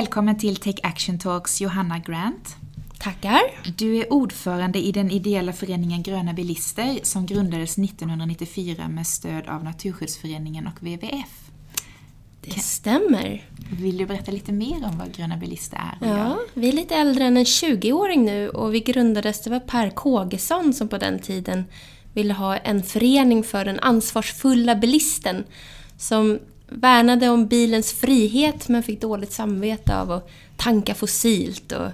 Välkommen till Take Action Talks Johanna Grant. Tackar. Du är ordförande i den ideella föreningen Gröna Bilister som grundades 1994 med stöd av Naturskyddsföreningen och WWF. Det stämmer. Vill du berätta lite mer om vad Gröna Bilister är? Ja, vi är lite äldre än en 20-åring nu och vi grundades, det var Per Kågesson som på den tiden ville ha en förening för den ansvarsfulla bilisten som värnade om bilens frihet men fick dåligt samvete av att tanka fossilt och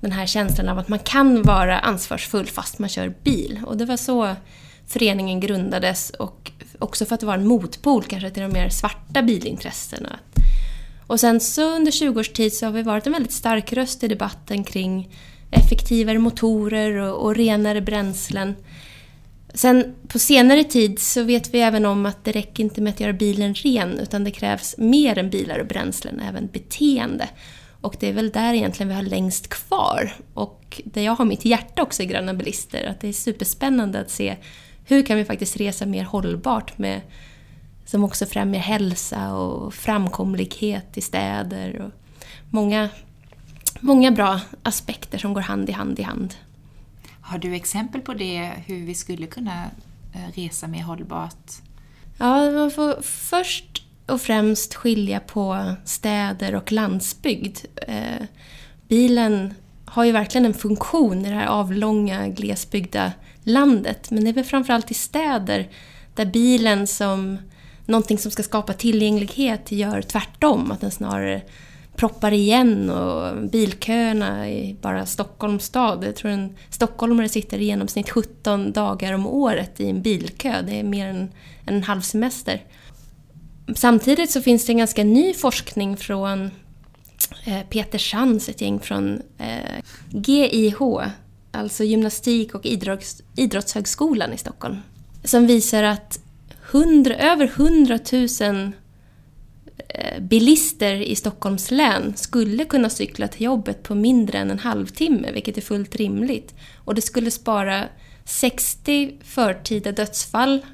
den här känslan av att man kan vara ansvarsfull fast man kör bil. Och det var så föreningen grundades och också för att vara en motpol kanske till de mer svarta bilintressena. Och sen så under 20 års tid så har vi varit en väldigt stark röst i debatten kring effektivare motorer och, och renare bränslen. Sen på senare tid så vet vi även om att det räcker inte med att göra bilen ren utan det krävs mer än bilar och bränslen, även beteende. Och det är väl där egentligen vi har längst kvar. Och där jag har mitt hjärta också i Gröna Bilister, att det är superspännande att se hur kan vi faktiskt resa mer hållbart med, som också främjar hälsa och framkomlighet i städer. Och många, många bra aspekter som går hand i hand i hand. Har du exempel på det, hur vi skulle kunna eh, resa mer hållbart? Ja, man får först och främst skilja på städer och landsbygd. Eh, bilen har ju verkligen en funktion i det här avlånga glesbygda landet. Men det är väl framförallt i städer där bilen som någonting som ska skapa tillgänglighet gör tvärtom. Att den snarare proppar igen och bilköerna i bara Stockholms stad. Jag tror en stockholmare sitter i genomsnitt 17 dagar om året i en bilkö. Det är mer än en halv semester. Samtidigt så finns det en ganska ny forskning från eh, Peter Schantz, ett gäng från eh, GIH, alltså Gymnastik och idrotts, idrottshögskolan i Stockholm, som visar att 100, över 100 000 Eh, bilister i Stockholms län skulle kunna cykla till jobbet på mindre än en halvtimme, vilket är fullt rimligt. Och det skulle spara 60 förtida dödsfall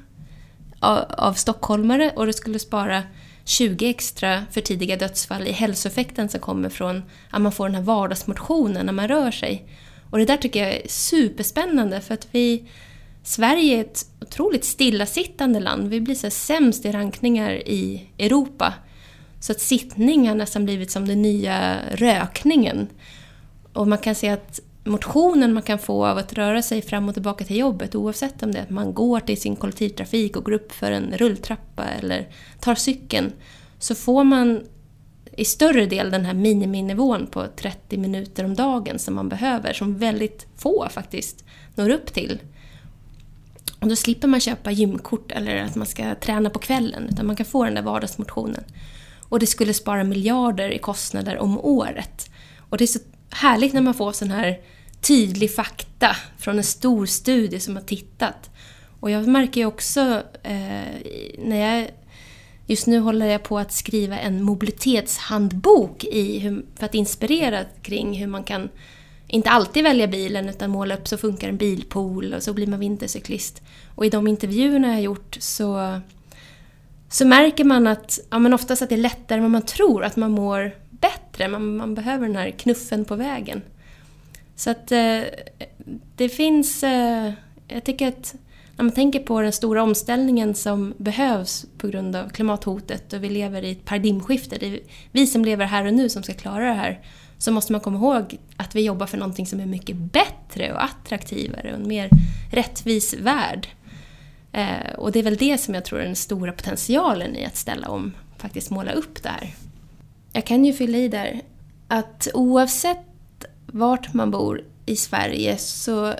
av stockholmare och det skulle spara 20 extra för tidiga dödsfall i hälsoeffekten som kommer från att man får den här vardagsmotionen när man rör sig. Och det där tycker jag är superspännande för att vi Sverige är ett otroligt stillasittande land. Vi blir så sämst i rankningar i Europa. Så att sittning har nästan blivit som den nya rökningen. Och man kan se att motionen man kan få av att röra sig fram och tillbaka till jobbet oavsett om det är att man går till sin kollektivtrafik och går upp för en rulltrappa eller tar cykeln så får man i större del den här miniminivån på 30 minuter om dagen som man behöver, som väldigt få faktiskt når upp till. Och då slipper man köpa gymkort eller att man ska träna på kvällen, utan man kan få den där vardagsmotionen. Och det skulle spara miljarder i kostnader om året. Och det är så härligt när man får sån här tydlig fakta från en stor studie som har tittat. Och jag märker ju också eh, när jag Just nu håller jag på att skriva en mobilitetshandbok i hur, för att inspirera kring hur man kan inte alltid välja bilen utan måla upp så funkar en bilpool och så blir man vintercyklist. Och i de intervjuerna jag har gjort så, så märker man att ja, men oftast att det är lättare än vad man tror, att man mår bättre. Man, man behöver den här knuffen på vägen. Så att eh, det finns... Eh, jag tycker att när man tänker på den stora omställningen som behövs på grund av klimathotet och vi lever i ett paradigmskifte, det är vi som lever här och nu som ska klara det här, så måste man komma ihåg att vi jobbar för någonting som är mycket bättre och attraktivare och en mer rättvis värld. Eh, och det är väl det som jag tror är den stora potentialen i att ställa om, faktiskt måla upp det här. Jag kan ju fylla i där att oavsett vart man bor i Sverige så,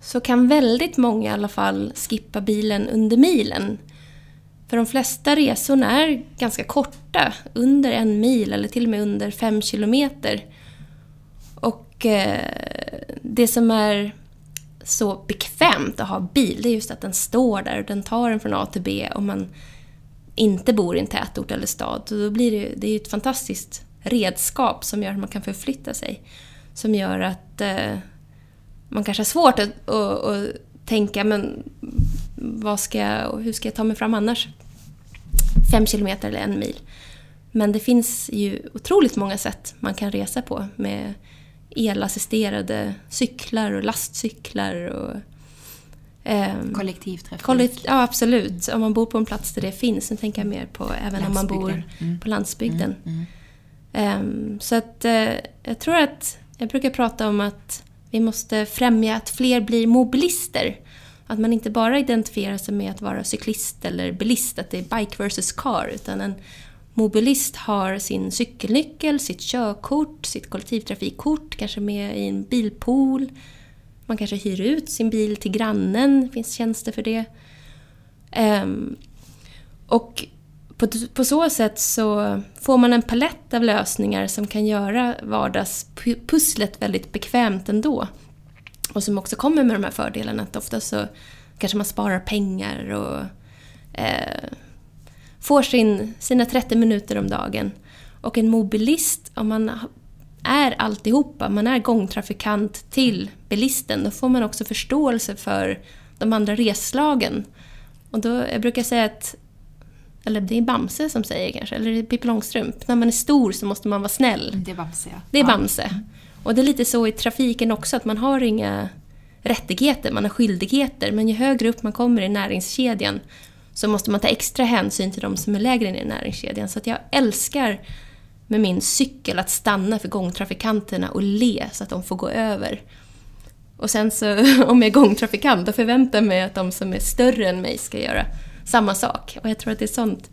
så kan väldigt många i alla fall skippa bilen under milen. För de flesta resorna är ganska korta, under en mil eller till och med under fem kilometer. Och eh, det som är så bekvämt att ha bil, det är just att den står där och den tar en från A till B om man inte bor i en tätort eller stad. då blir det, det är ett fantastiskt redskap som gör att man kan förflytta sig. Som gör att eh, man kanske har svårt att, att, att, tänka, men vad ska jag, hur ska jag ta mig fram annars? Fem kilometer eller en mil. Men det finns ju otroligt många sätt man kan resa på med elassisterade cyklar och lastcyklar och Ehm, Kollektivtrafik? Kollekt, ja, absolut. Om man bor på en plats där det finns. Nu tänker jag mer på även om man bor mm. på landsbygden. Mm. Mm. Um, så att uh, jag tror att, jag brukar prata om att vi måste främja att fler blir mobilister. Att man inte bara identifierar sig med att vara cyklist eller bilist, att det är bike versus car, utan en mobilist har sin cykelnyckel, sitt körkort, sitt kollektivtrafikkort, kanske med i en bilpool, man kanske hyr ut sin bil till grannen, det finns tjänster för det. Um, och på, på, så sätt så får man en palett av lösningar som kan göra vardagspusslet väldigt bekvämt ändå. Och som också kommer med de här fördelarna att ofta så kanske man sparar pengar och eh, får sin, sina 30 minuter om dagen. Och en mobilist, om man är alltihopa, man är gångtrafikant till bilisten, då får man också förståelse för de andra reslagen. Och då, jag brukar säga att, eller det är Bamse som säger kanske, eller det är Pippi Långstrump, när man är stor så måste man vara snäll. Mm, det är Bamse, ja. Det är Bamse. Och det är lite så i trafiken också, att man har inga rättigheter, man har skyldigheter, men ju högre upp man kommer i näringskedjan så måste man ta extra hänsyn till de som är lägre ner i näringskedjan. Så att jag älskar med min cykel att stanna för gångtrafikanterna och le så att de får gå över. Och sen så, om jag är gångtrafikant, då förväntar jag mig att de som är större än mig ska göra samma sak. Och jag tror att det är sånt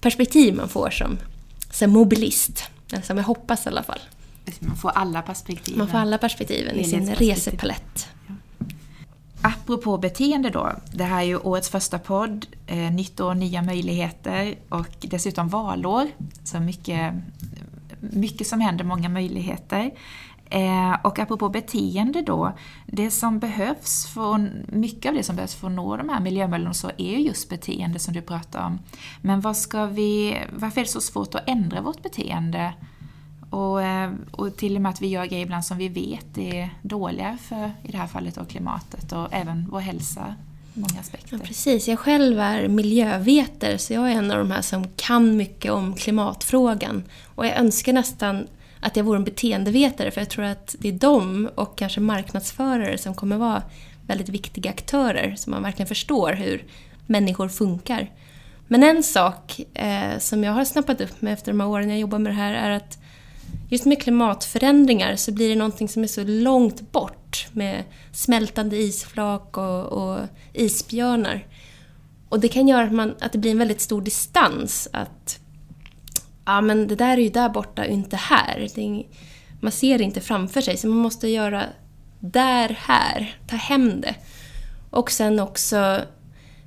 perspektiv man får som, som mobilist. Eller som jag hoppas i alla fall. Man får alla perspektiven. Man får alla perspektiven i sin resepalett. Apropå beteende då, det här är ju årets första podd, eh, nytt år, nya möjligheter och dessutom valår. Så mycket, mycket som händer, många möjligheter. Eh, och apropå beteende då, det som behövs för, mycket av det som behövs för att nå de här miljömålen så är ju just beteende som du pratar om. Men vad ska vi, varför är det så svårt att ändra vårt beteende och, eh, och till och med att vi gör grejer ibland som vi vet är dåliga för, i det här fallet, då, klimatet och även vår hälsa många aspekter. Ja, precis. Jag själv är miljövetare så jag är en av de här som kan mycket om klimatfrågan. Och jag önskar nästan att jag vore en beteendevetare för jag tror att det är de och kanske marknadsförare som kommer vara väldigt viktiga aktörer så man verkligen förstår hur människor funkar. Men en sak eh, som jag har snappat upp med efter de här åren jag jobbar med det här är att just med klimatförändringar så blir det någonting som är så långt bort med smältande isflak och, och isbjörnar. Och det kan göra att, man, att det blir en väldigt stor distans. Att ja, men det där är ju där borta och inte här. Är, man ser det inte framför sig, så man måste göra där, här. Ta hem det. Och sen också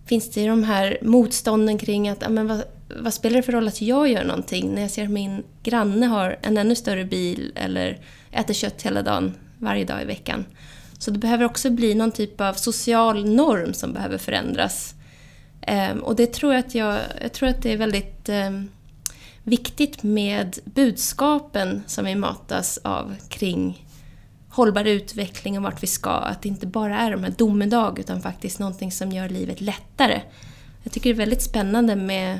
finns det ju de här motstånden kring att ja, men vad, vad spelar det för roll att jag gör någonting när jag ser att min granne har en ännu större bil eller äter kött hela dagen, varje dag i veckan. Så det behöver också bli någon typ av social norm som behöver förändras. Ehm, och det tror jag att jag, jag tror att det är väldigt ehm, viktigt med budskapen som vi matas av kring hållbar utveckling och vart vi ska. Att det inte bara är de här domedag utan faktiskt någonting som gör livet lättare. Jag tycker det är väldigt spännande med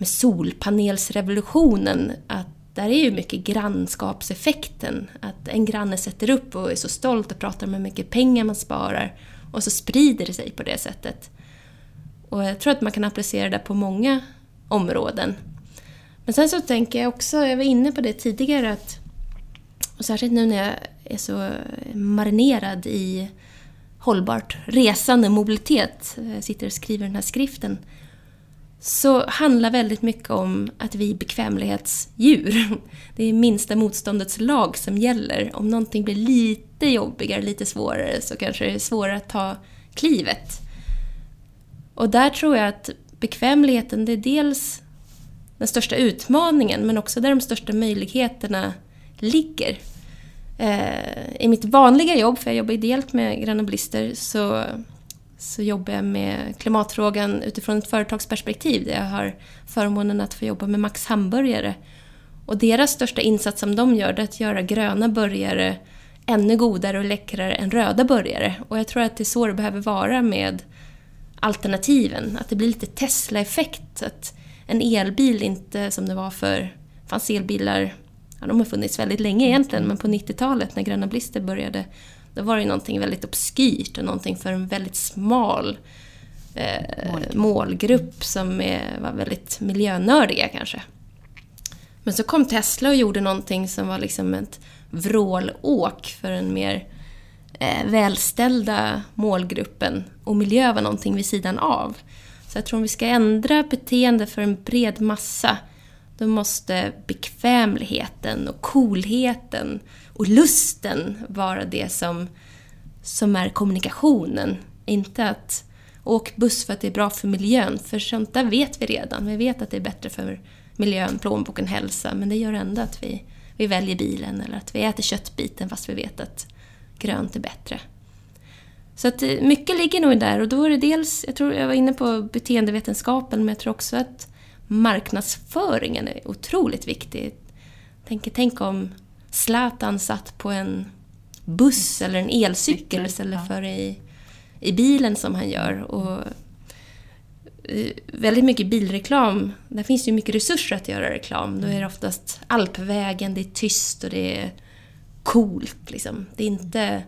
med solpanelsrevolutionen att där är ju mycket grannskapseffekten. Att en granne sätter upp och är så stolt och pratar om hur mycket pengar man sparar och så sprider det sig på det sättet. Och jag tror att man kan applicera det på många områden. Men sen så tänker jag också, jag var inne på det tidigare, att, och särskilt nu när jag är så marinerad i hållbart resande mobilitet, jag sitter och skriver den här skriften, så handlar väldigt mycket om att vi är bekvämlighetsdjur. Det är minsta motståndets lag som gäller. Om någonting blir lite jobbigare, lite svårare, så kanske det är svårare att ta klivet. Och där tror jag att bekvämligheten, det är dels den största utmaningen, men också där de största möjligheterna ligger. Eh, I mitt vanliga jobb, för jag jobbar ideellt med Gröna Blister, så så jobbar jag med klimatfrågan utifrån ett företagsperspektiv där jag har förmånen att få jobba med Max Hamburgare. Och deras största insats som de gör är att göra gröna burgare ännu godare och läckrare än röda burgare. Och jag tror att det är så det behöver vara med alternativen. Att det blir lite Tesla-effekt. Att en elbil inte som det var för... Det fanns elbilar, ja, de har funnits väldigt länge egentligen, men på 90-talet när Gröna Blister började, då var det någonting väldigt obskyrt och någonting för en väldigt smal eh, målgrupp. målgrupp som är, var väldigt miljönördiga kanske. Men så kom Tesla och gjorde någonting som var liksom ett vrålåk för den mer eh, välställda målgruppen. Och miljö var någonting vid sidan av. Så jag tror om vi ska ändra beteende för en bred massa då måste bekvämligheten och coolheten och lusten vara det som, som är kommunikationen. Inte att åk buss för att det är bra för miljön, för sånt där vet vi redan. Vi vet att det är bättre för miljön, plånboken, hälsa, men det gör ändå att vi, vi väljer bilen eller att vi äter köttbiten fast vi vet att grönt är bättre. Så att eh, mycket ligger nog där och då är det dels, jag tror jag var inne på beteendevetenskapen, men jag tror också att marknadsföringen är otroligt viktig. Tänk, tänk om Zlatan satt på en buss eller en elcykel istället för i, i bilen som han gör. Och eh, väldigt mycket bilreklam, där finns ju mycket resurser att göra reklam. Då är det oftast alpvägen, det är tyst och det är coolt. Liksom. Det är inte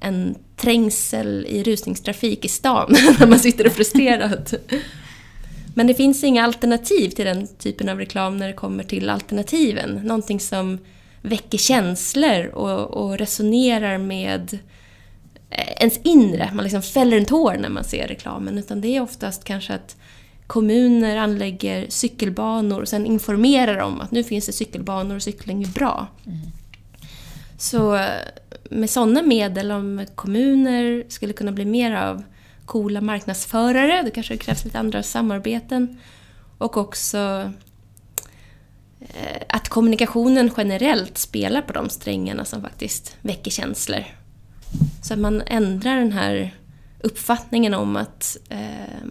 en trängsel i rusningstrafik i stan när man sitter och frustrerad. Men det finns inga alternativ till den typen av reklam när det kommer till alternativen. Någonting som väcker känslor och, och resonerar med eh, ens inre. Man liksom fäller en tår när man ser reklamen. Utan det är oftast kanske att kommuner anlägger cykelbanor och sen informerar om att nu finns det cykelbanor och cykling är bra. Mm. Så eh, med sådana medel, om kommuner skulle kunna bli mer av coola marknadsförare, då kanske det krävs lite andra samarbeten. Och också att kommunikationen generellt spelar på de strängarna som faktiskt väcker känslor. Så att man ändrar den här uppfattningen om att eh,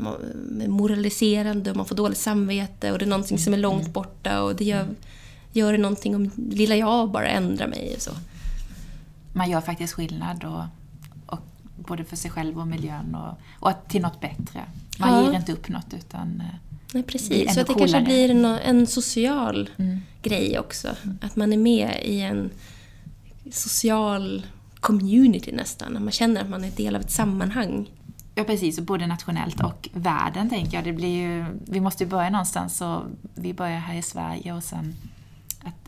moraliserande och man får dåligt samvete och det är någonting som är långt mm. borta och det gör, gör det någonting om lilla jag bara ändrar mig och så man gör faktiskt skillnad och, och både för sig själv och miljön och, och till något bättre. Man ja. ger inte upp något utan eh, Nej, precis. Så att det kanske blir en, en social mm. grej också. Mm. Att man är med i en social community nästan. Att man känner att man är del av ett sammanhang. Ja precis, både nationellt och världen tänker jag. Det blir ju, vi måste ju börja någonstans och vi börjar här i Sverige och sen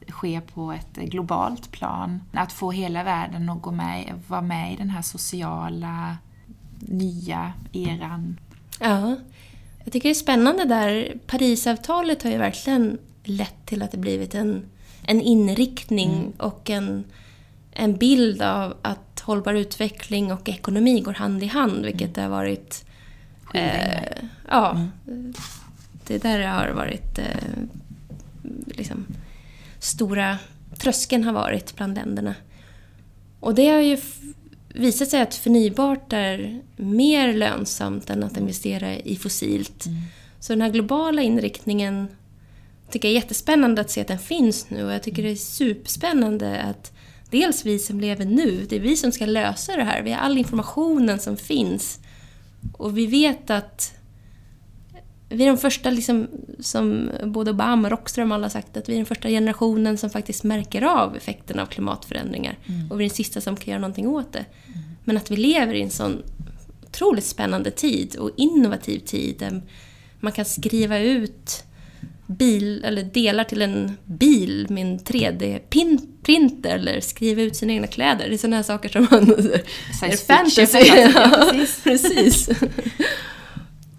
ske på ett globalt plan. Att få hela världen att gå med, vara med i den här sociala nya eran. Ja, jag tycker det är spännande där. Parisavtalet har ju verkligen lett till att det blivit en, en inriktning mm. och en, en bild av att hållbar utveckling och ekonomi går hand i hand, vilket mm. det har varit... Eh, ja, mm. det där har varit eh, liksom stora tröskeln har varit bland länderna. Och det har ju visat sig att förnybart är mer lönsamt än att investera i fossilt. Mm. Så den här globala inriktningen tycker jag är jättespännande att se att den finns nu och jag tycker det är superspännande att dels vi som lever nu, det är vi som ska lösa det här. Vi har all informationen som finns och vi vet att vi är de första, liksom, som både Obama och Rockström alla sagt, att vi är den första generationen som faktiskt märker av effekterna av klimatförändringar. Mm. Och vi är den sista som kan göra någonting åt det. Mm. Men att vi lever i en sån otroligt spännande tid och innovativ tid där man kan skriva ut bil, eller delar till en bil med en 3D-printer eller skriva ut sina egna kläder. Det är sådana här saker som man... är fantasy. Ja, precis.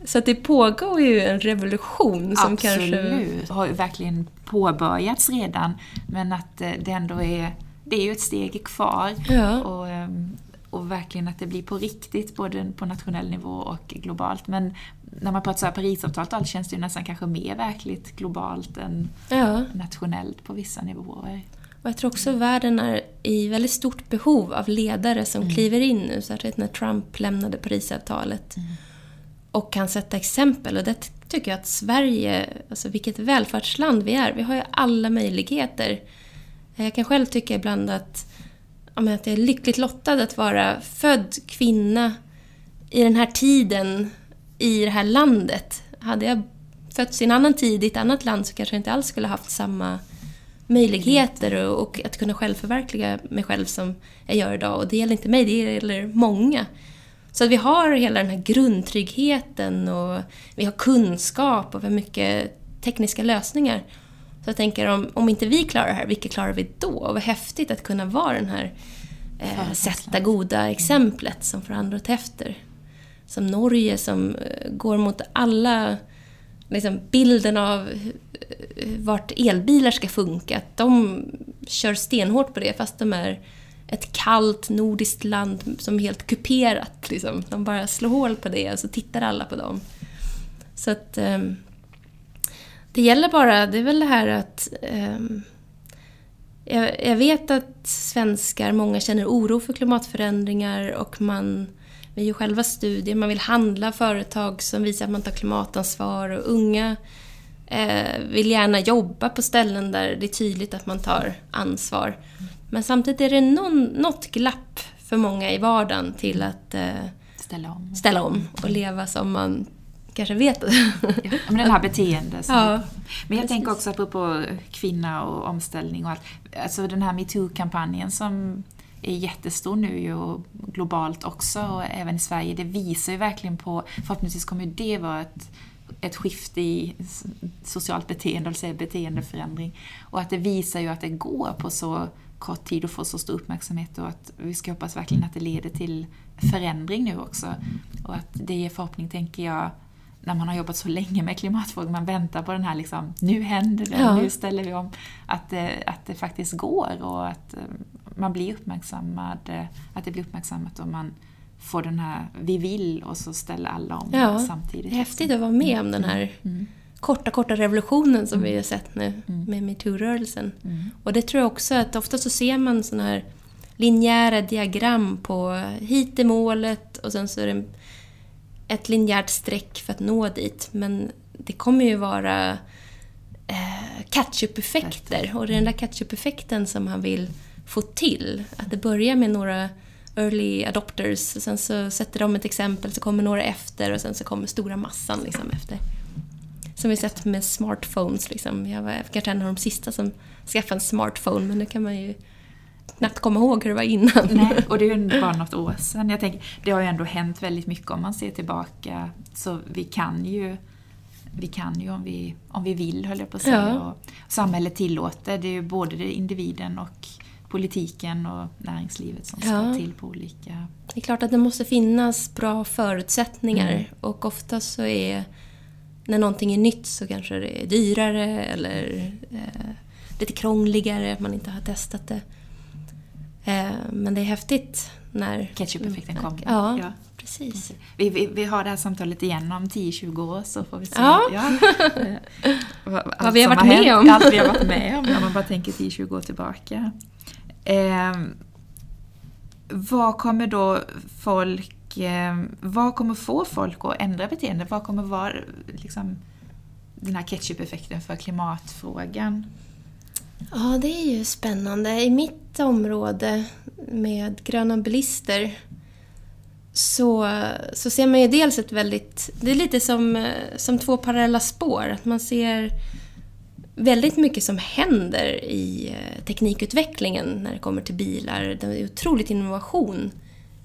Så att det pågår ju en revolution som Absolut. kanske... Har ju verkligen påbörjats redan. Men att eh, det ändå är, det är ju ett steg kvar. Ja. Och, ehm, och verkligen att det blir på riktigt, både på nationell nivå och globalt. Men när man pratar så här Parisavtalet allt känns det ju nästan kanske mer verkligt globalt än ja. nationellt på vissa nivåer. Och jag tror också att världen är i väldigt stort behov av ledare som mm. kliver in nu, särskilt när Trump lämnade Parisavtalet. Mm och kan sätta exempel. Och det tycker jag att Sverige, alltså vilket välfärdsland vi är, vi har ju alla möjligheter. Jag kan själv tycka ibland att, att jag är lyckligt lottad att vara född kvinna i den här tiden, i det här landet. Hade jag fötts i en annan tid i ett annat land så kanske jag inte alls skulle haft samma möjligheter och, och, att kunna självförverkliga mig själv som jag gör idag. Och det gäller inte mig, det gäller många. Så att vi har hela den här grundtryggheten och vi har kunskap och vi har mycket tekniska lösningar. Så jag tänker om, om inte vi klarar det här, vilka klarar vi då? Och vad häftigt att kunna vara den här eh, sätta goda exemplet som får andra att ta efter. Som Norge som eh, går mot alla liksom, bilden av vart elbilar ska funka. Att de kör stenhårt på det fast de är ett kallt nordiskt land som är helt kuperat. Liksom. De bara slår hål på det och så tittar alla på dem. Så att... Um, det gäller bara, det är väl det här att... Um, jag, jag, vet att svenskar, många känner oro för klimatförändringar och man... Vi gör själva studier, man vill handla företag som visar att man tar klimatansvar och unga eh, vill gärna jobba på ställen där det är tydligt att man tar ansvar. Men samtidigt är det någon, något glapp för många i vardagen till att eh, ställa, om. ställa om och leva som man kanske vet. ja, men den här beteendet. Ja, men jag precis. tänker också apropå kvinna och omställning och allt. Alltså den här metoo-kampanjen som är jättestor nu och globalt också och även i Sverige. Det visar ju verkligen på, förhoppningsvis kommer det vara ett ett skifte i socialt beteende, alltså beteendeförändring. Och att det visar ju att det går på så kort tid och får så stor uppmärksamhet och att vi ska hoppas verkligen att det leder till förändring nu också. Och att det ger förhoppning, tänker jag, när man har jobbat så länge med klimatfrågor, man väntar på den här liksom, nu händer det, ja. nu ställer vi om. Att det, att det faktiskt går och att eh, man blir uppmärksammad, eh, att det blir uppmärksammat och man få den här vi vill och så ställer alla om ja, samtidigt. Häftigt att vara med om den här mm. Korta, korta revolutionen som mm. vi har sett nu mm. med metoo-rörelsen. Mm. Och det tror jag också att ofta så ser man sådana här linjära diagram på hit är målet och sen så är det ett linjärt streck för att nå dit. Men det kommer ju vara eh, catch-up-effekter och det är den där catch-up-effekten som han vill få till. Att det börjar med några early adopters. Sen så sätter de ett exempel, så kommer några efter och sen så kommer stora massan liksom efter. Som vi sett med smartphones. Liksom. Jag var kanske en av de sista som skaffade en smartphone, men nu kan man ju knappt komma ihåg hur det var innan. Nej, och det är ju bara något år sedan. Jag tänker, det har ju ändå hänt väldigt mycket om man ser tillbaka. Så vi kan ju, vi kan ju om vi, om vi vill, höll jag på att säga. Ja. Och samhället tillåter. Det är ju både individen och politiken och näringslivet som ska ja. till på olika... Det är klart att det måste finnas bra förutsättningar mm. och ofta så är när någonting är nytt så kanske det är dyrare eller eh, lite krångligare, att man inte har testat det. Eh, men det är häftigt när... Ketchup-effekten kommer. Ja, ja, precis. Vi, vi, vi, har det här samtalet igen om 10-20 år så får vi se. Ja. ja. Vad vi har varit med om. Allt vi har varit med om, om man bara tänker 10-20 år tillbaka. Eh, vad kommer då folk... Eh, vad kommer få folk att ändra beteende? Vad kommer vara liksom, den här ketchup-effekten för klimatfrågan? Ja, det är ju spännande. I mitt område med gröna bilister så, så ser man ju dels ett väldigt... Det är lite som, eh, som två parallella spår. Att man ser väldigt mycket som händer i eh, teknikutvecklingen när det kommer till bilar. Det är otroligt innovation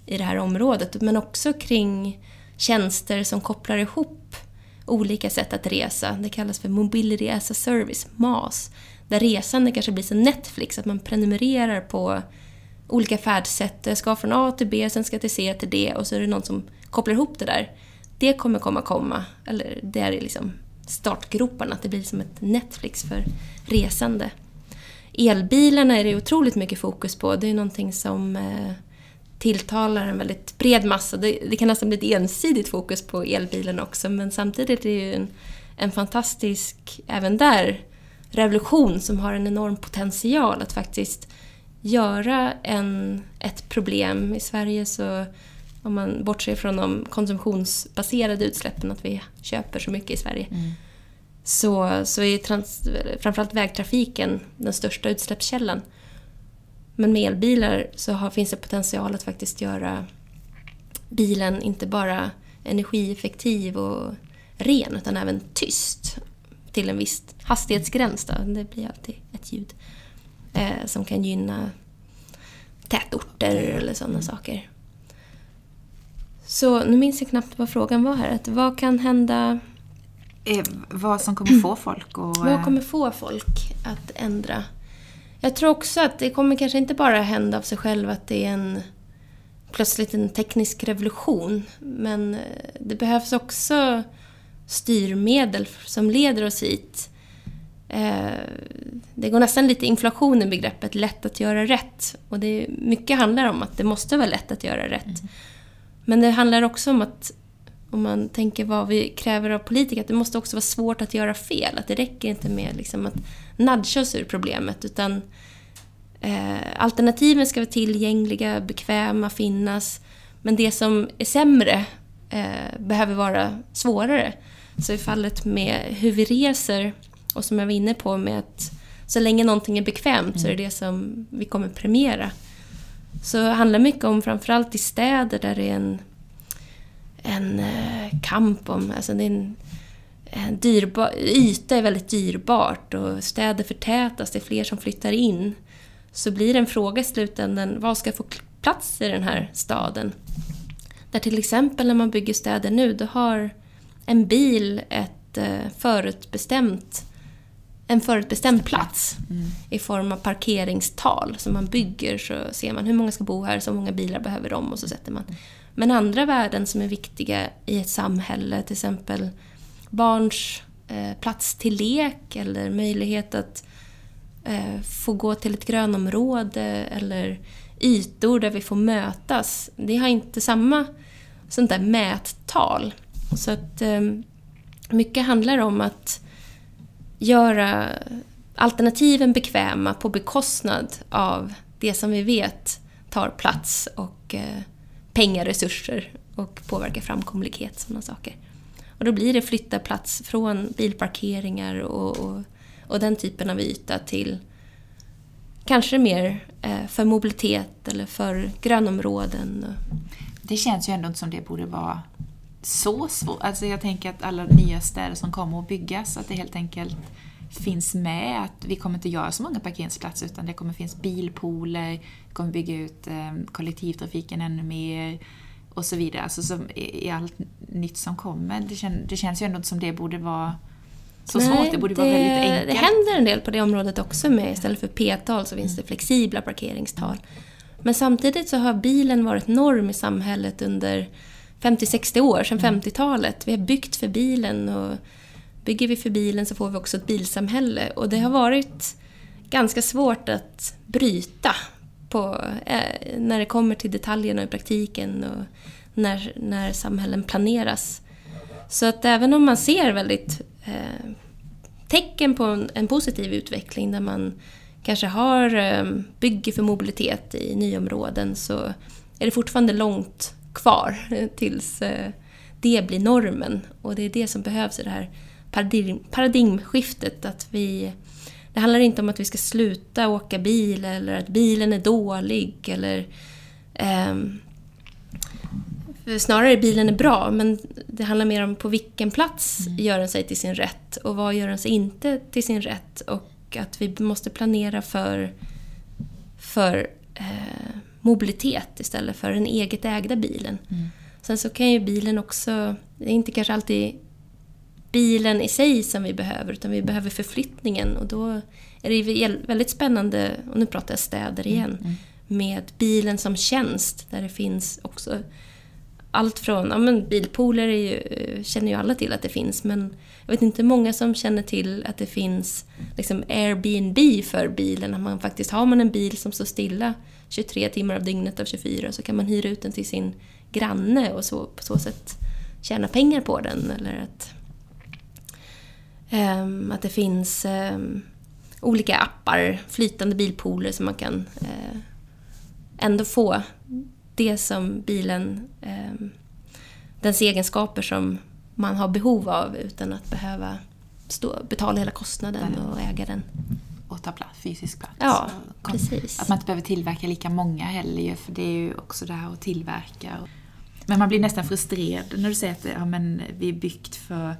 i det här området, men också kring tjänster som kopplar ihop olika sätt att resa. Det kallas för Mobility as a Service, MAS. Där resande kanske blir som Netflix, att man prenumererar på olika färdsätt. Jag ska från A till B, sen ska jag till C till D och så är det någon som kopplar ihop det där. Det kommer komma komma, eller det är liksom startgroparna, att det blir som ett Netflix för resande. Elbilarna är det otroligt mycket fokus på. Det är någonting som eh, tilltalar en väldigt bred massa. Det, det, kan nästan bli ett ensidigt fokus på elbilen också, men samtidigt är det ju en, en fantastisk, även där, revolution som har en enorm potential att faktiskt göra en, ett problem. I Sverige så om man bortser från de konsumtionsbaserade utsläppen, att vi köper så mycket i Sverige, mm. så, så är trans, framförallt vägtrafiken den största utsläppskällan. Men med elbilar så har, finns det potential att faktiskt göra bilen inte bara energieffektiv och ren utan även tyst till en viss hastighetsgräns. Då. Det blir alltid ett ljud eh, som kan gynna tätorter eller sådana saker. Så nu minns jag knappt vad frågan var här. Att vad kan hända... Eh, vad som kommer få folk att... Vad eh, kommer få folk att ändra? Jag tror också att det kommer kanske inte bara hända av sig själv att det är en plötsligt en teknisk revolution. Men eh, det behövs också styrmedel som leder oss hit. Eh, det går nästan lite inflation i begreppet lätt att göra rätt. Och det mycket handlar om att det måste vara lätt att göra rätt. Mm. Men det handlar också om att, om man tänker vad vi kräver av politiker, att det måste också vara svårt att göra fel. Att det räcker inte med liksom att nudga oss ur problemet, utan eh, alternativen ska vara tillgängliga, bekväma, finnas. Men det som är sämre eh, behöver vara svårare. Så i fallet med hur vi reser, och som jag var inne på med att så länge någonting är bekvämt så är det det som vi kommer premiera. Så det handlar mycket om, framförallt i städer där det är en, en eh, kamp om, alltså det är en, en dyrbar, yta är väldigt dyrbart och städer förtätas, det är fler som flyttar in. Så blir det en fråga i slutändan, vad ska få plats i den här staden? Där till exempel när man bygger städer nu, då har en bil ett eh, förutbestämt en förutbestämd plats mm. i form av parkeringstal. Så man bygger så ser man hur många ska bo här, så många bilar behöver de och så sätter man. Men andra värden som är viktiga i ett samhälle, till exempel barns eh, plats till lek eller möjlighet att eh, få gå till ett grönområde eller ytor där vi får mötas. Det har inte samma sånt där mättal. Så att eh, mycket handlar om att göra alternativen bekväma på bekostnad av det som vi vet tar plats och pengar, resurser och påverka framkomlighet, sådana saker. Och då blir det flytta plats från bilparkeringar och, och, och den typen av yta till kanske mer eh, för mobilitet eller för grönområden. Det känns ju ändå inte som det borde vara så svårt. Alltså jag tänker att alla nya städer som kommer att byggas, att det helt enkelt finns med att vi kommer inte göra så många parkeringsplatser utan det kommer finnas bilpooler, vi kommer bygga ut eh, kollektivtrafiken ännu mer och så vidare. Alltså som i allt nytt som kommer. Det, kän, det känns ju ändå som det borde vara så Nej, svårt. Det borde det, vara väldigt enkelt. Det händer en del på det området också med istället för p-tal så finns det flexibla parkeringstal. Men samtidigt så har bilen varit norm i samhället under 50-60 år, sedan 50-talet. Mm. Vi har byggt för bilen och bygger vi för bilen så får vi också ett bilsamhälle. Och det har varit ganska svårt att bryta på, eh, när det kommer till detaljerna i praktiken och när, när samhällen planeras. Så att även om man ser väldigt eh, tecken på en, en, positiv utveckling där man kanske har eh, bygger för mobilitet i nyområden så är det fortfarande långt kvar eh, tills eh, det blir normen. Och det är det som behövs i det här paradigm, paradigmskiftet. Att vi, det handlar inte om att vi ska sluta åka bil eller att bilen är dålig. Eller, eh, snarare bilen är bra, men det handlar mer om på vilken plats mm. gör den sig till sin rätt och vad gör den sig inte till sin rätt. Och att vi måste planera för, för eh, mobilitet istället för den eget ägda bilen. Mm. Sen så kan ju bilen också, det är inte kanske alltid bilen i sig som vi behöver, utan vi behöver förflyttningen. Och då är det väldigt spännande, och nu pratar jag städer mm, igen, mm. med bilen som tjänst, där det finns också allt från, ja men bilpooler ju, känner ju alla till att det finns, men jag vet inte många som känner till att det finns liksom Airbnb för bilen, att man faktiskt har man en bil som står stilla 23 timmar av dygnet av 24 så kan man hyra ut den till sin granne och så, på så sätt tjäna pengar på den. Eller att, att det finns um, olika appar, flytande bilpooler som man kan uh, ändå få det som bilen, um, dens egenskaper som man har behov av utan att behöva stå, betala hela kostnaden och äga den och ta plats, fysisk plats. Ja, precis. Att man inte behöver tillverka lika många heller för det är ju också det här att tillverka. Men man blir nästan frustrerad när du säger att ja, men vi är byggt för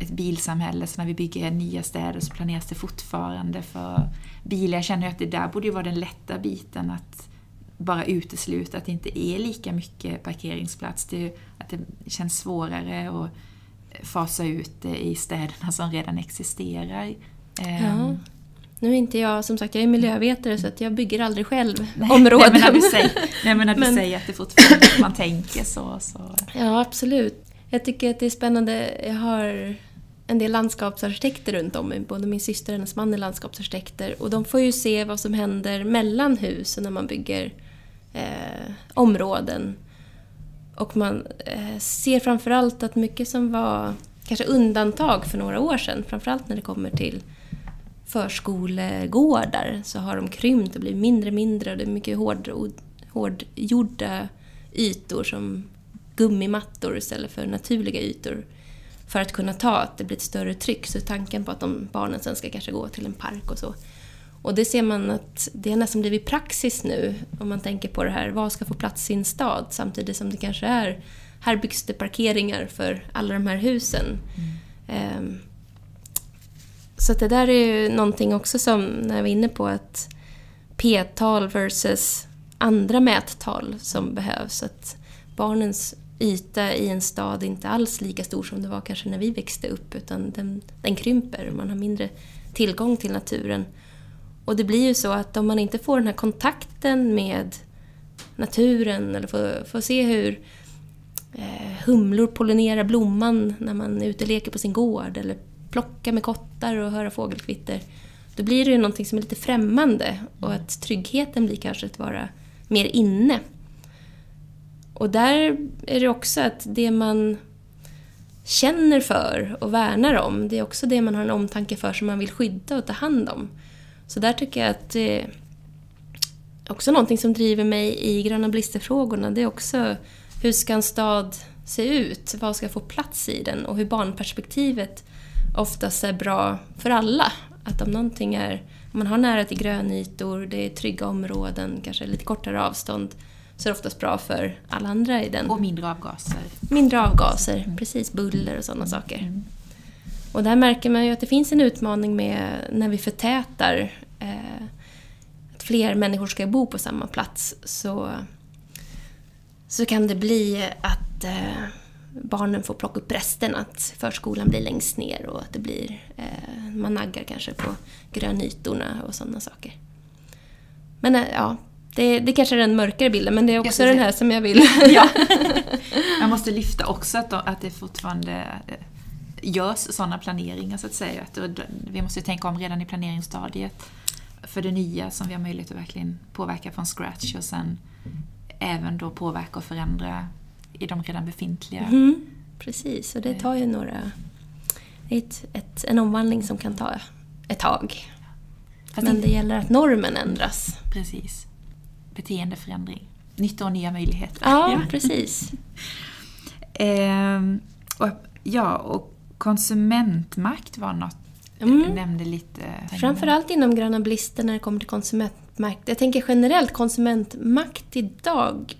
ett bilsamhälle, så när vi bygger nya städer så planeras det fortfarande för bilar. Jag känner att det där borde ju vara den lätta biten att bara utesluta att det inte är lika mycket parkeringsplats. Det, att det känns svårare att fasa ut det i städerna som redan existerar. Ja. Ehm. Nu är inte jag, som sagt, jag är miljövetare så att jag bygger aldrig själv nej, områden. Nej, men när du säger, nej, men när du men, säger att det fortfarande man tänker så, så... Ja, absolut. Jag tycker att det är spännande. Jag har en del landskapsarkitekter runt om mig. Både min syster och hennes man är landskapsarkitekter. Och de får ju se vad som händer mellan husen när man bygger eh, områden. Och man eh, ser framförallt att mycket som var kanske undantag för några år sedan, framförallt när det kommer till förskolegårdar, så har de krympt och blivit mindre och mindre. Och det är mycket hård, hårdgjorda ytor som gummimattor istället för naturliga ytor för att kunna ta att det blir ett större tryck. Så tanken på att de barnen sen ska kanske gå till en park och så. Och det ser man att det har nästan blivit praxis nu om man tänker på det här, vad ska få plats i en stad samtidigt som det kanske är, här byggs det parkeringar för alla de här husen. Mm. Um, så det där är ju någonting också som, när jag var inne på att p-tal versus andra mättal som behövs. Att barnens yta i en stad inte alls lika stor som det var kanske när vi växte upp utan den, den krymper, man har mindre tillgång till naturen. Och det blir ju så att om man inte får den här kontakten med naturen eller får, får se hur eh, humlor pollinerar blomman när man är ute och leker på sin gård eller plockar med kottar och höra fågelkvitter. Då blir det ju någonting som är lite främmande och att tryggheten blir kanske att vara mer inne. Och där är det också att det man känner för och värnar om, det är också det man har en omtanke för som man vill skydda och ta hand om. Så där tycker jag att det är också någonting som driver mig i Gröna Blisterfrågorna. Det är också hur ska en stad se ut? Vad ska få plats i den? Och hur barnperspektivet oftast är bra för alla. Att om någonting är, om man har nära till grönytor, det är trygga områden, kanske lite kortare avstånd, så är det oftast bra för alla andra i den. Och mindre avgaser. Mindre avgaser, mm. precis. Buller och sådana saker. Mm. Och där märker man ju att det finns en utmaning med när vi förtätar eh, att fler människor ska bo på samma plats så, så kan det bli att eh, barnen får plocka upp resten, att förskolan blir längst ner och att det blir, eh, man naggar kanske på grönytorna och sådana saker. Men eh, ja, det, det kanske är den mörkare bilden, men det är också den här som jag vill... ja. Man måste lyfta också att, att det fortfarande eh, görs sådana planeringar så att säga. Att vi måste tänka om redan i planeringsstadiet för det nya som vi har möjlighet att verkligen påverka från scratch och sen även då påverka och förändra i de redan befintliga. Mm, precis, och det tar ju några... Ett, ett, en omvandling som kan ta ett tag. Fast Men det gäller att normen ändras. Precis beteendeförändring. Nytta och nya möjligheter. Ja, precis. ehm, och, ja, och konsumentmakt var något mm. du nämnde lite. Framförallt inom Gröna Blister när det kommer till konsumentmakt. Jag tänker generellt konsumentmakt idag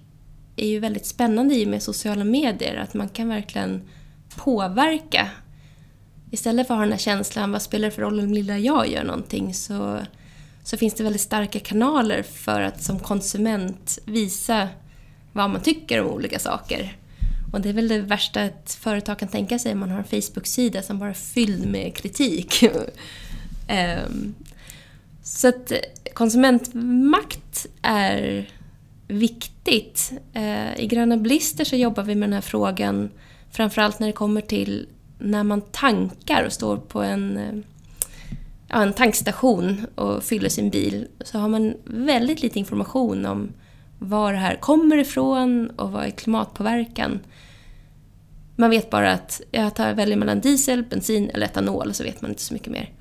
är ju väldigt spännande i och med sociala medier. Att man kan verkligen påverka. Istället för att ha den här känslan, vad spelar det för roll om lilla jag gör någonting, så så finns det väldigt starka kanaler för att som konsument visa vad man tycker om olika saker. Och det är väl det värsta ett företag kan tänka sig om man har en Facebook-sida som bara är fylld med kritik. um, så att konsumentmakt är viktigt. Uh, I Gröna Blister så jobbar vi med den här frågan framförallt när det kommer till när man tankar och står på en eh, ja, en tankstation och fyller sin bil så har man väldigt lite information om var det här kommer ifrån och vad är klimatpåverkan. Man vet bara att jag tar, väljer mellan diesel, bensin eller etanol så vet man inte så mycket mer.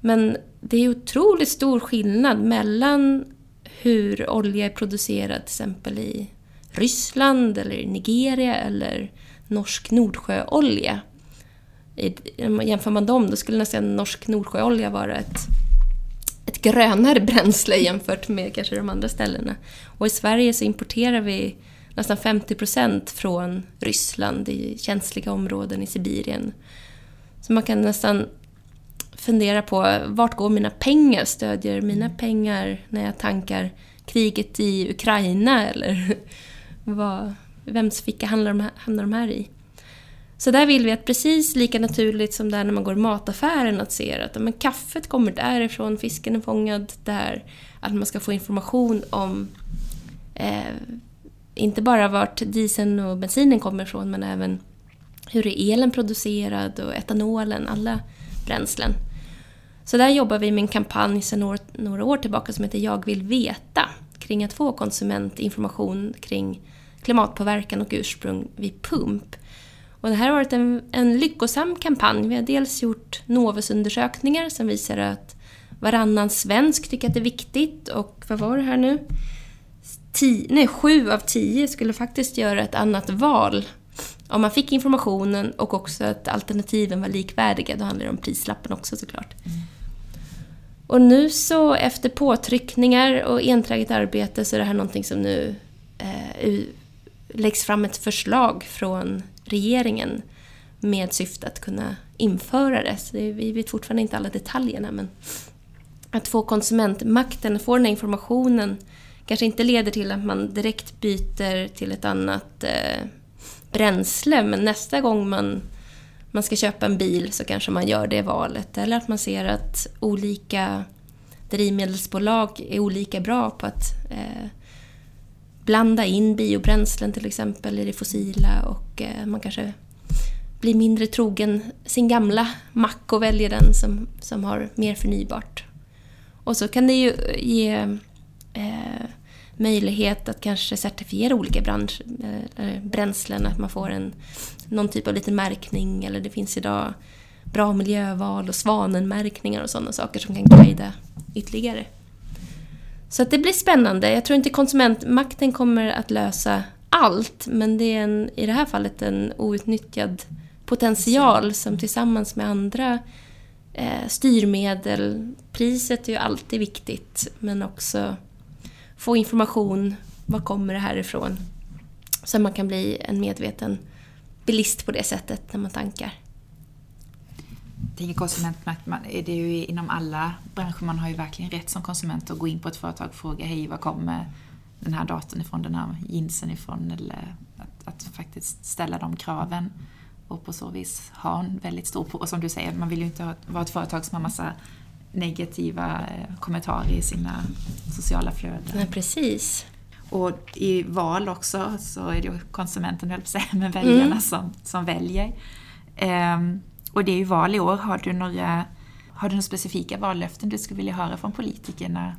Men det är otroligt stor skillnad mellan hur olja är producerad till exempel i Ryssland eller Nigeria eller norsk Nordsjöolja jämför man dem, då skulle nästan norsk Nordsjöolja vara ett, ett grönare bränsle jämfört med kanske de andra ställena. Och i Sverige så importerar vi nästan 50 procent från Ryssland i känsliga områden i Sibirien. Så man kan nästan fundera på vart går mina pengar? Stödjer mina pengar när jag tankar kriget i Ukraina eller vad, vems ficka hamnar de, här, hamnar de här i? Så där vill vi att precis lika naturligt som där när man går i mataffären att se att men kaffet kommer därifrån, fisken är fångad där. Att man ska få information om eh, inte bara vart dieseln och bensinen kommer ifrån men även hur är elen producerad och etanolen, alla bränslen. Så där jobbar vi med en kampanj sedan några, några år tillbaka som heter Jag vill veta kring att få konsumentinformation kring klimatpåverkan och ursprung vid pump. Och det här har varit en, en lyckosam kampanj. Vi har dels gjort Novusundersökningar som visar att varannan svensk tycker att det är viktigt och vad var det här nu? Tio, nej, sju av tio skulle faktiskt göra ett annat val om man fick informationen och också att alternativen var likvärdiga. Då handlar det om prislappen också såklart. Mm. Och nu så efter påtryckningar och enträget arbete så är det här någonting som nu eh, läggs fram ett förslag från regeringen med syfte att kunna införa det. Så det, vi vet fortfarande inte alla detaljerna men att få konsumentmakten, få den här informationen kanske inte leder till att man direkt byter till ett annat eh, bränsle men nästa gång man, man ska köpa en bil så kanske man gör det valet. Eller att man ser att olika drivmedelsbolag är olika bra på att eh, blanda in biobränslen till exempel i det fossila och eh, man kanske blir mindre trogen sin gamla mack och väljer den som, som har mer förnybart. Och så kan det ju ge eh, möjlighet att kanske certifiera olika bransch, eh, eh bränslen, att man får en, någon typ av liten märkning eller det finns idag bra miljöval och svanenmärkningar och sådana saker som kan guida ytterligare. Så det blir spännande. Jag tror inte konsumentmakten kommer att lösa allt, men det är en, i det här fallet en outnyttjad potential som tillsammans med andra eh, styrmedel, priset är ju alltid viktigt, men också få information, var kommer det här ifrån? Så man kan bli en medveten bilist på det sättet när man tankar. Tänker konsumentmakt, det är ju inom alla branscher, man har ju verkligen rätt som konsument att gå in på ett företag och fråga hej, var kommer den här datorn ifrån, den här jeansen ifrån? Eller att, att faktiskt ställa de kraven och på så vis ha en väldigt stor... Och som du säger, man vill ju inte vara ett företag som har massa negativa eh, kommentarer i sina sociala flöden. Nej, precis. Och i val också så är det ju konsumenten, höll säga, men väljarna mm. som, som väljer. Ehm, och det är ju val i år. Har du några, har du några specifika vallöften du skulle vilja höra från politikerna?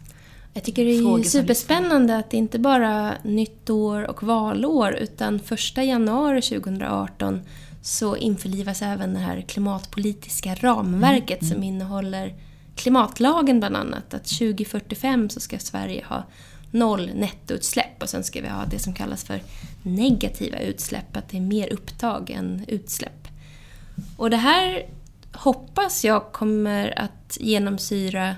Jag tycker det är superspännande att det inte bara nytt år och valår utan första januari 2018 så införlivas även det här klimatpolitiska ramverket mm. som innehåller klimatlagen bland annat. Att 2045 så ska Sverige ha noll nettoutsläpp och sen ska vi ha det som kallas för negativa utsläpp, att det är mer upptag än utsläpp. Och det här hoppas jag kommer att genomsyra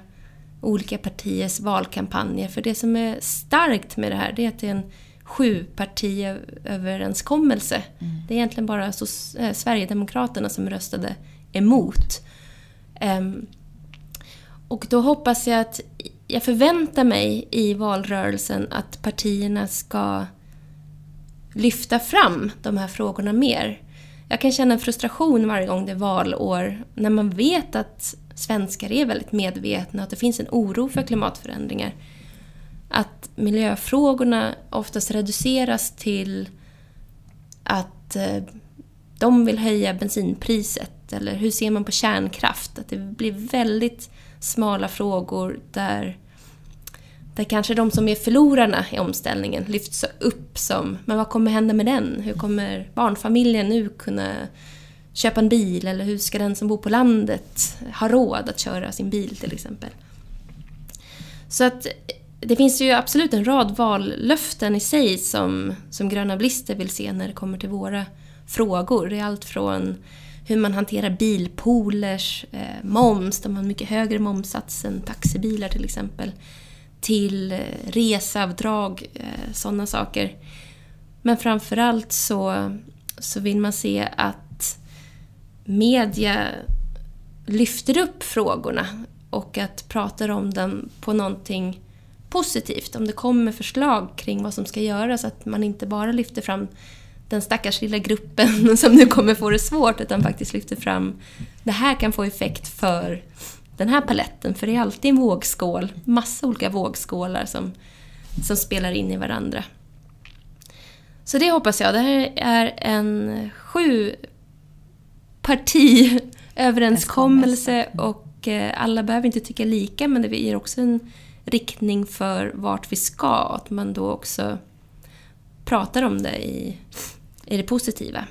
olika partiers valkampanjer. För det som är starkt med det här det är att det är en sjupartiöverenskommelse. Mm. Det är egentligen bara så, äh, Sverigedemokraterna som röstade emot. Um, och då hoppas jag att, jag förväntar mig i valrörelsen att partierna ska lyfta fram de här frågorna mer. Jag kan känna en frustration varje gång det är valår när man vet att svenskar är väldigt medvetna, att det finns en oro för klimatförändringar. Att miljöfrågorna oftast reduceras till att eh, de vill höja bensinpriset eller hur ser man på kärnkraft? Att det blir väldigt smala frågor där, där kanske de som är förlorarna i omställningen lyfts upp som men vad kommer hända med den? Hur kommer barnfamiljen nu kunna köpa en bil? Eller hur ska den som bor på landet ha råd att köra sin bil till exempel? Så att det finns ju absolut en rad vallöften i sig som, som Gröna Blister vill se när det kommer till våra frågor. Det är allt från hur man hanterar bilpoolers, eh, moms, de har en mycket högre momssats än taxibilar till exempel, till reseavdrag, eh, sådana saker. Men framförallt så, så vill man se att media lyfter upp frågorna och att pratar om dem på någonting positivt. Om det kommer förslag kring vad som ska göras, att man inte bara lyfter fram den stackars lilla gruppen som nu kommer få det svårt, utan faktiskt lyfter fram det här kan få effekt för den här paletten. För det är alltid en vågskål, massa olika vågskålar som, som spelar in i varandra. Så det hoppas jag. Det här är en sju partiöverenskommelse och eh, alla behöver inte tycka lika men det ger också en riktning för vart vi ska. Att man då också pratar om det i, i det positiva.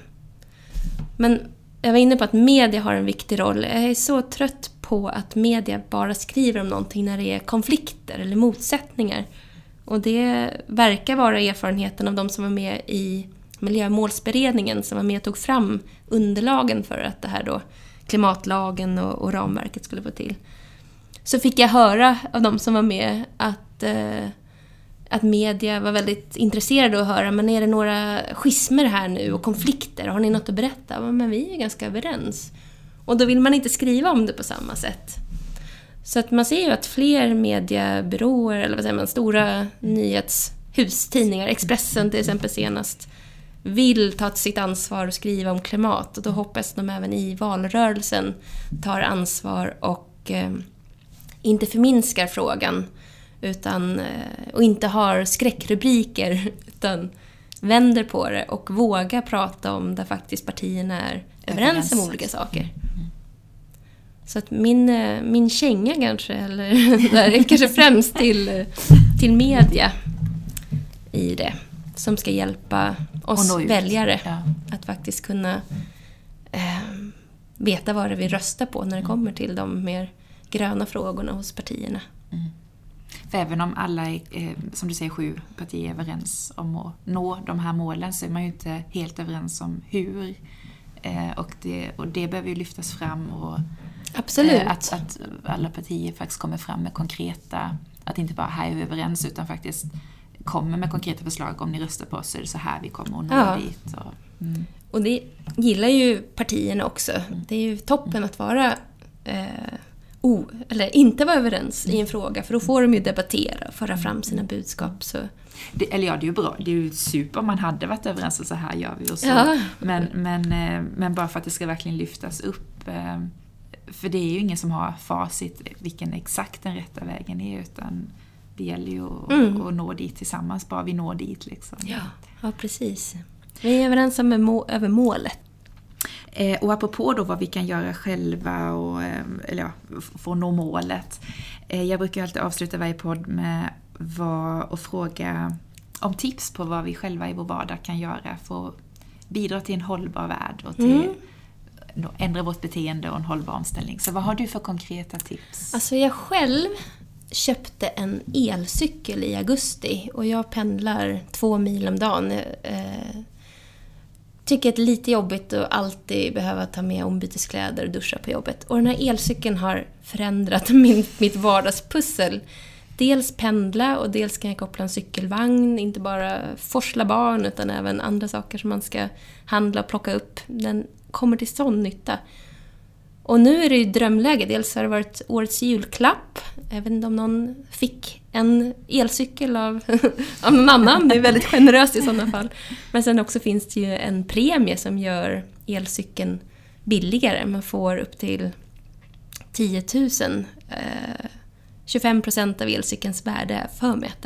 Men jag var inne på att media har en viktig roll. Jag är så trött på att media bara skriver om någonting när det är konflikter eller motsättningar. Och det verkar vara erfarenheten av de som var med i miljömålsberedningen som var med och tog fram underlagen för att det här då klimatlagen och, och ramverket skulle få till. Så fick jag höra av de som var med att, eh, att media var väldigt intresserade av att höra, men är det några schismer här nu och konflikter? Har ni något att berätta? Men vi är ganska överens. Och då vill man inte skriva om det på samma sätt. Så att man ser ju att fler mediebyråer, eller vad säger man, stora nyhetshus, tidningar, Expressen till exempel senast, vill ta sitt ansvar och skriva om klimat. Och då hoppas de även i valrörelsen tar ansvar och eh, inte förminskar frågan utan, eh, och inte har skräckrubriker utan vänder på det och vågar prata om där faktiskt partierna är överens om olika saker. Så att min, eh, min känga kanske, eller där, kanske främst till, till media i det. Som ska hjälpa oss väljare ja. att faktiskt kunna eh, veta vad det är vi röstar på när det mm. kommer till de mer gröna frågorna hos partierna. Mm. För även om alla, är, eh, som du säger, sju partier är överens om att nå de här målen så är man ju inte helt överens om hur. Eh, och, det, och det behöver ju lyftas fram. Och, Absolut. Eh, att, att alla partier faktiskt kommer fram med konkreta, att inte bara här är vi överens utan faktiskt kommer med konkreta förslag. Om ni röstar på oss så är det så här vi kommer att nå ja. dit. Och, mm. och det gillar ju partierna också. Mm. Det är ju toppen att vara eh, o, eller inte vara överens i en fråga för då får de ju debattera och föra fram sina budskap. Så. Det, eller ja, det är ju bra. Det är ju super om man hade varit överens och så här gör vi och så. Ja. Men, men, eh, men bara för att det ska verkligen lyftas upp. För det är ju ingen som har facit vilken exakt den rätta vägen är utan det gäller ju att, mm. att nå dit tillsammans, bara vi når dit. Liksom. Ja, ja precis. Vi är överens om må över målet. Eh, och apropå då vad vi kan göra själva och, eh, eller ja, för att nå målet. Eh, jag brukar alltid avsluta varje podd med vad, och fråga om tips på vad vi själva i vår vardag kan göra för att bidra till en hållbar värld och till mm ändra vårt beteende och en hållbar omställning. Så vad har du för konkreta tips? Alltså jag själv köpte en elcykel i augusti och jag pendlar två mil om dagen. Eh, tycker att det är lite jobbigt att alltid behöva ta med ombyteskläder och duscha på jobbet. Och den här elcykeln har förändrat min, mitt vardagspussel. Dels pendla och dels kan jag koppla en cykelvagn, inte bara forsla barn utan även andra saker som man ska handla och plocka upp. Den kommer till sån nytta. Och nu är det ju drömläge. Dels har det varit årets julklapp. Jag vet inte om någon fick en elcykel av, av någon annan. Det är väldigt generöst i sådana fall. Men sen också finns det ju en premie som gör elcykeln billigare. Man får upp till 10 000. Eh, 25 procent av elcykelns värde för mig att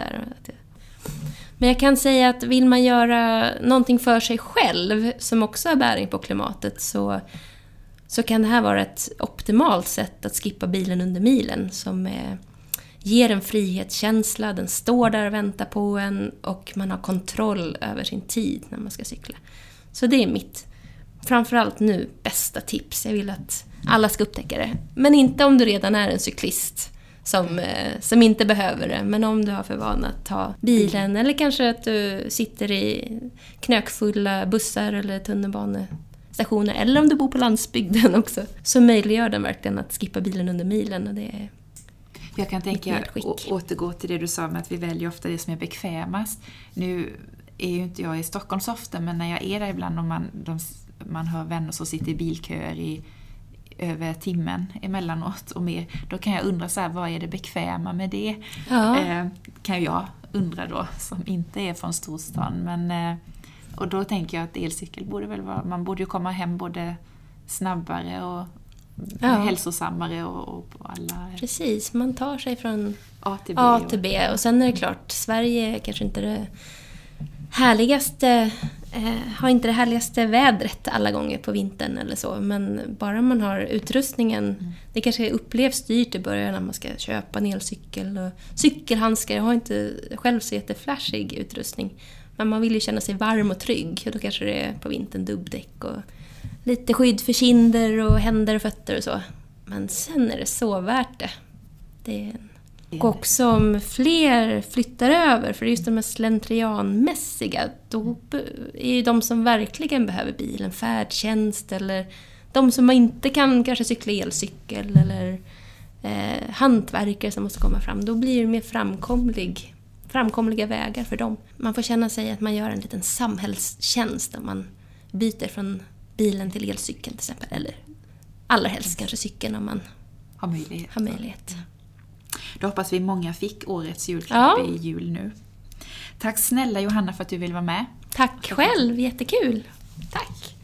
men jag kan säga att vill man göra någonting för sig själv som också har bäring på klimatet så så kan det här vara ett optimalt sätt att skippa bilen under milen som är, ger en frihetskänsla, den står där och väntar på en och man har kontroll över sin tid när man ska cykla. Så det är mitt, framförallt nu, bästa tips. Jag vill att alla ska upptäcka det. Men inte om du redan är en cyklist som, eh, som inte behöver det. Men om du har för vana att ta bilen eller kanske att du sitter i knökfulla bussar eller tunnelbanor stationer eller om du bor på landsbygden också. Så möjliggör den verkligen att skippa bilen under milen och det är jag kan tänka, återgå till det du sa med att vi väljer ofta det som är bekvämast. Nu är ju inte jag i Stockholm så ofta, men när jag är där ibland och man, de, man hör vänner som sitter i bilköer i över timmen emellanåt och mer, då kan jag undra så här, vad är det bekväma med det? Ja. Eh, kan jag undra då, som inte är från storstan. Men, eh, och då tänker jag att elcykel borde väl vara, man borde ju komma hem både snabbare och Ja. hälsosammare och, och på alla Precis, man tar sig från A till B. A och- till B. Och sen är det klart, Sverige är kanske inte det härligaste, eh, har inte det härligaste vädret alla gånger på vintern eller så. Men bara man har utrustningen, det kanske upplevs dyrt i början när man ska köpa en elcykel och cykelhandskar. Jag har inte själv så jätteflashig utrustning. Men man vill ju känna sig varm och trygg och då kanske det är på vintern dubbdäck och lite skydd för kinder och händer och fötter och så. Men sen är det så värt det. Det är en och också om fler flyttar över, för just de här slentrianmässiga, då är ju de som verkligen behöver bilen färdtjänst eller de som inte kan kanske cykla elcykel eller eh, hantverkare som måste komma fram. Då blir det mer framkomlig, framkomliga vägar för dem. Man får känna sig att man gör en liten samhällstjänst om man byter från bilen till elcykeln till exempel. Eller allra helst kanske cykeln om man har möjlighet. har möjlighet. Då hoppas vi många fick årets julklapp Ja. i jul nu. Tack snälla Johanna för att du ville vara med. Tack själv, jättekul! Tack!